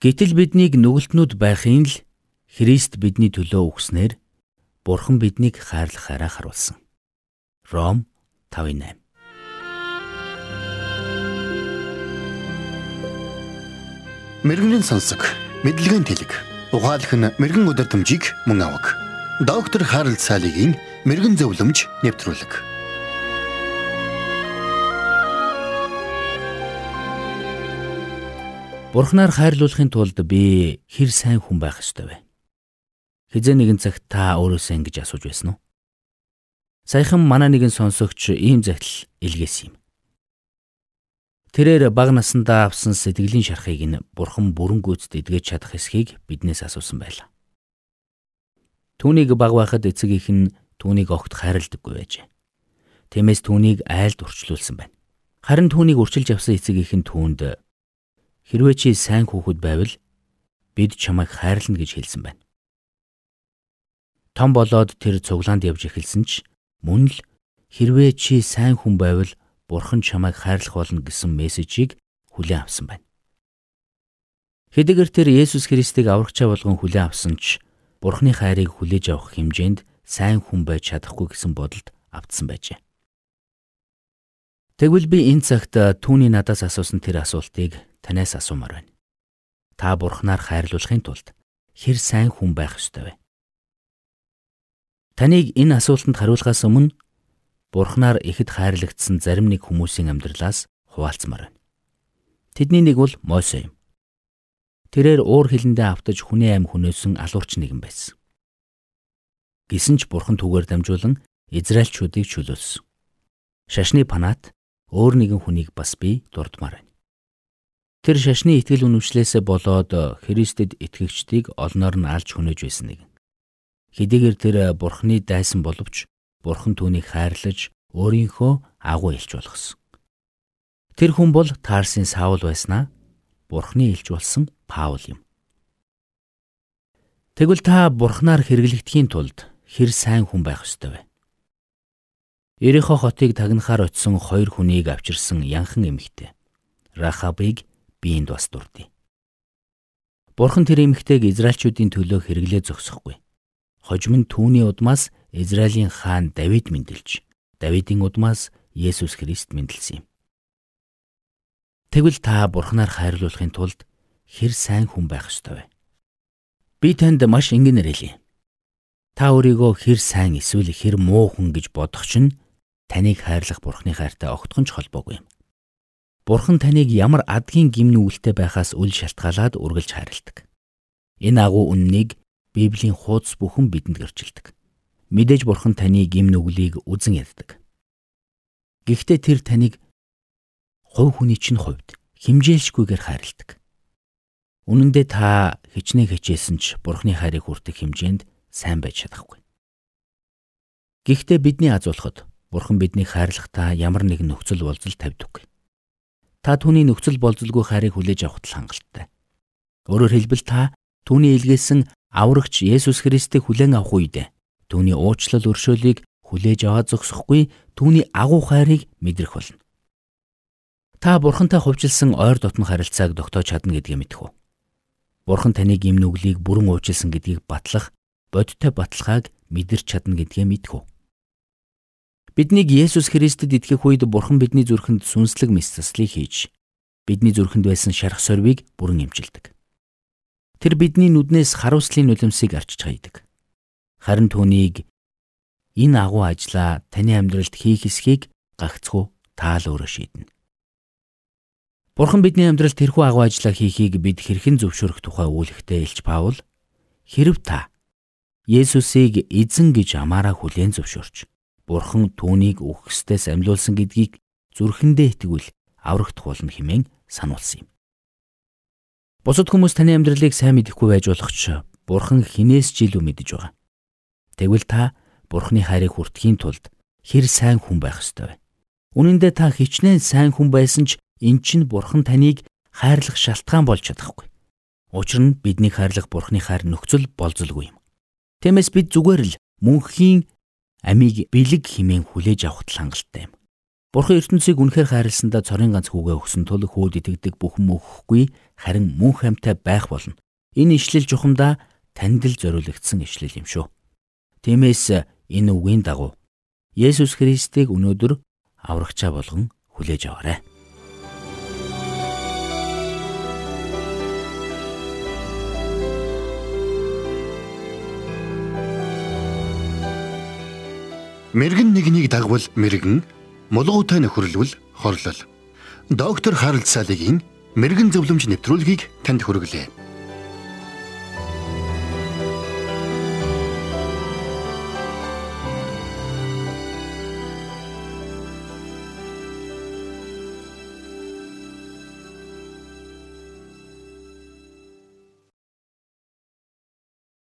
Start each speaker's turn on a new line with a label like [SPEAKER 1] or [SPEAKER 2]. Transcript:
[SPEAKER 1] Гэтэл биднийг нүгэлтнүүд байхын л Христ бидний төлөө өгснээр Бурхан биднийг хайрлахаараа харуулсан. Ром 5:8
[SPEAKER 2] Мэргэний сонсог, мэдлэгийн тэлэг. Ухаалх нь мэрэгэн өдөр төмжийг мөн авах. Доктор Харалт цаалогийн мэрэгэн зөвлөмж нэвтрүүлэг.
[SPEAKER 1] Бурхнаар хайрлуулахын тулд би хэр сайн хүн байх ёстой вэ? Хизээ нэгэн цагт та өөрөөсөө ингэж асууж байсан уу? Саяхан манай нэгэн сонсогч ийм загтал илгээсэн юм. Тэрээр баг насандаа авсан сэтгэлийн шархыг нь бурхан бүрэн гүйцэд эдгэж чадах эсхийг биднээс асуусан байлаа. Түүнийг баг байхад эцэг их нь түүнийг огт хайрладаггүй байжээ. Тиймээс түүнийг айлд урчлуулсан байна. Харин түүнийг урчилж авсан эцэг их нь түүнд хэрвээ чи сайн хүүхэд байвал бид чамайг хайрлана гэж хэлсэн байна. Том болоод тэр цуглаанд явж эхэлсэн ч мөн л хэрвээ чи сайн хүн байвал Бурхан чамайг хайрлах болно гэсэн мессежийг хүлээн авсан байна. Хэдийгээр тэр Есүс Христийг аврагчаа болгон хүлээн авсан ч Бурханы хайрыг хүлээж авах хэмжээнд сайн хүн байж чадахгүй гэсэн бодолд автсан байжээ. Тэгвэл би энэ цагт түүний надаас асуусан тэр асуултыг танаас асуумаар байна. Та Бурханаар хайрлуулахын тулд хэр сайн хүн байх ёстой вэ? Таныг энэ асуултанд хариулахаас өмнө Бурхнаар ихэд хайрлагдсан зарим нэг хүмүүсийн амьдралаас хуваалцмаар байна. Тэдний нэг бол Мойсе юм. Тэрээр уур хилэндээ автаж хүний аим хүнөөсөн алуурч нэгэн байсан. Гисэн ч Бурхан түүгээр дамжуулан Израильчүүдийг чөлөөлсөн. Шашны панат өөр нэгэн хүнийг бас би дурдмаар байна. Тэр шашны итгэл үнэмшлээсээ болоод Христэд итгэгчдийг олноор нь алж хүнэж байсан нэг. Хэдийгээр тэр Бурхны дайсан боловч Бурхан түүнийг хайрлаж өөрийнхөө агуу илж болгосон. Тэр хүн бол Тарсын Саул байснаа Бурхны илж болсон Паул юм. Тэгвэл та Бурхнаар хэрэглэгдэхийн тулд хэр сайн хүн байх ёстой вэ? Ерийнхо хотыг тагнахаар очисон хоёр хүнийг авчирсан янхан эмэгтэй. Рахабыг биеинд бас дурдъя. Бурхан тэр эмэгтэйг Израильчүүдийн төлөө хэрэглээ зогсохгүй. Хожим нь түүний удмаас Израилийн хаан Давид мэндэлж, Давидын удмаас Есүс Христ мэндэлсэн юм. Тэгвэл та Бурханаар хайрлуулахын тулд хэр сайн хүн байх ёстой вэ? Би танд маш энгэн нэрэлье. Та өөрийгөө хэр сайн эсвэл хэр муу хүн гэж бодох чинь таныг хайрлах Бурхны хайртай огтхон ч холбоогүй юм. Бурхан таныг ямар адгийн гимн үлтэй байхаас үл шалтгаалаад үргэлж хайрладаг. Энэ агуу үннийг Библийн хуудас бүхэн бидэнд гэрчилдэг. Мэдээж бурхан таны гим нүглийг үзен яддаг. Гэхдээ тэр таныг хувь хүний чинь хувьд химжээлшгүйгээр хайрладаг. Үнэн дээр та хичнээн хичээсэн ч бурхны хайрыг хүртэх хэмжээнд сайн байж чадахгүй. Гэхдээ бидний азуулахад бурхан биднийг хайрлахдаа ямар нэгэн нөхцөл болзол тавьдаггүй. Та түүний нөхцөл болзолгүй хайрыг хүлээж авахд л хангалттай. Өөрөөр хэлбэл та түүний илгээсэн аврагч Есүс Христийг хүлээн авах үед түүний уучлал өршөөлийг хүлээж аваад зогсохгүй түүний агуу хайрыг мэдрэх болно. Та бурхантай хувьчилсан ойр дотн харилцааг тогтоож чадна гэдгийг мэдэх үү? Бурхан таныг юм нүглийг бүрэн уучлсан гэдгийг батлах бодиттой баталгааг мэдэрч чадна гэдгээ мэдэх үү? Биднийг Есүс Христэд итгэх үед Бурхан бидний зүрхэнд сүнслэг мэс заслыг хийж бидний зүрхэнд байсан шарх сорвийг бүрэн эмчилдэг. Тэр бидний нүднээс харуулслын нулимсыг арчиж хайдаг. Харин түүнийг энэ агуу ажлаа таны амьдралд хийх эсхийг гагцхүү таал өөрөө шийднэ. Бурхан бидний амьдралд тэрхүү агуу ажлаа хийхийг бид хэрхэн зөвшөөрөх тухай үүлэхтэй Илч Паул хэрв та Есүсийг эзэн гэж амаараа хүлээн зөвшөөрч Бурхан түүнийг үхсдээс амьлуулсан гэдгийг зүрхэндээ итгэвэл аврагдах болно хэмээн сануулсан юм. Бусад хүмүүс таны амьдралыг сайн мэдэхгүй байж болох ч Бурхан хинээс ч илүү мэдэж байгаа. Тэгвэл та Бурханы хайрыг хүртэхийн тулд хэр сайн хүн байх ёстой вэ? Үнэн дээр та хичнээн сайн хүн байсан ч эн чинь Бурхан таныг хайрлах шалтгаан болж чадахгүй. Учир нь биднийг хайрлах Бурханы хайр нөхцөл болзолгүй юм. Тиймээс бид зүгээр л мөнхийн амийг бэлэг химэн хүлээж авахт хангалттай юм. Бурхан ертөнцийг үнэхээр хайрласандаа цорын ганц хүүгээ өгсөн тул хүүд итгэдэг бүхэн мөхгүй харин мөн хамтай байх болно. Энэ ишлэл жухамдаа танд л зориулагдсан ишлэл юм шүү. Тиймээс энэ үгийн дагуу Есүс Христийг өнөөдөр аврагчаа болгон хүлээж аваарай.
[SPEAKER 2] Мэргэн нэгнийг дагвал мэргэн Мулгуутай нөхөрлөл хорлол. Доктор Харалт Салигийн мэрэгэн зөвлөмж нэвтрүүлгийг танд хүргэлээ.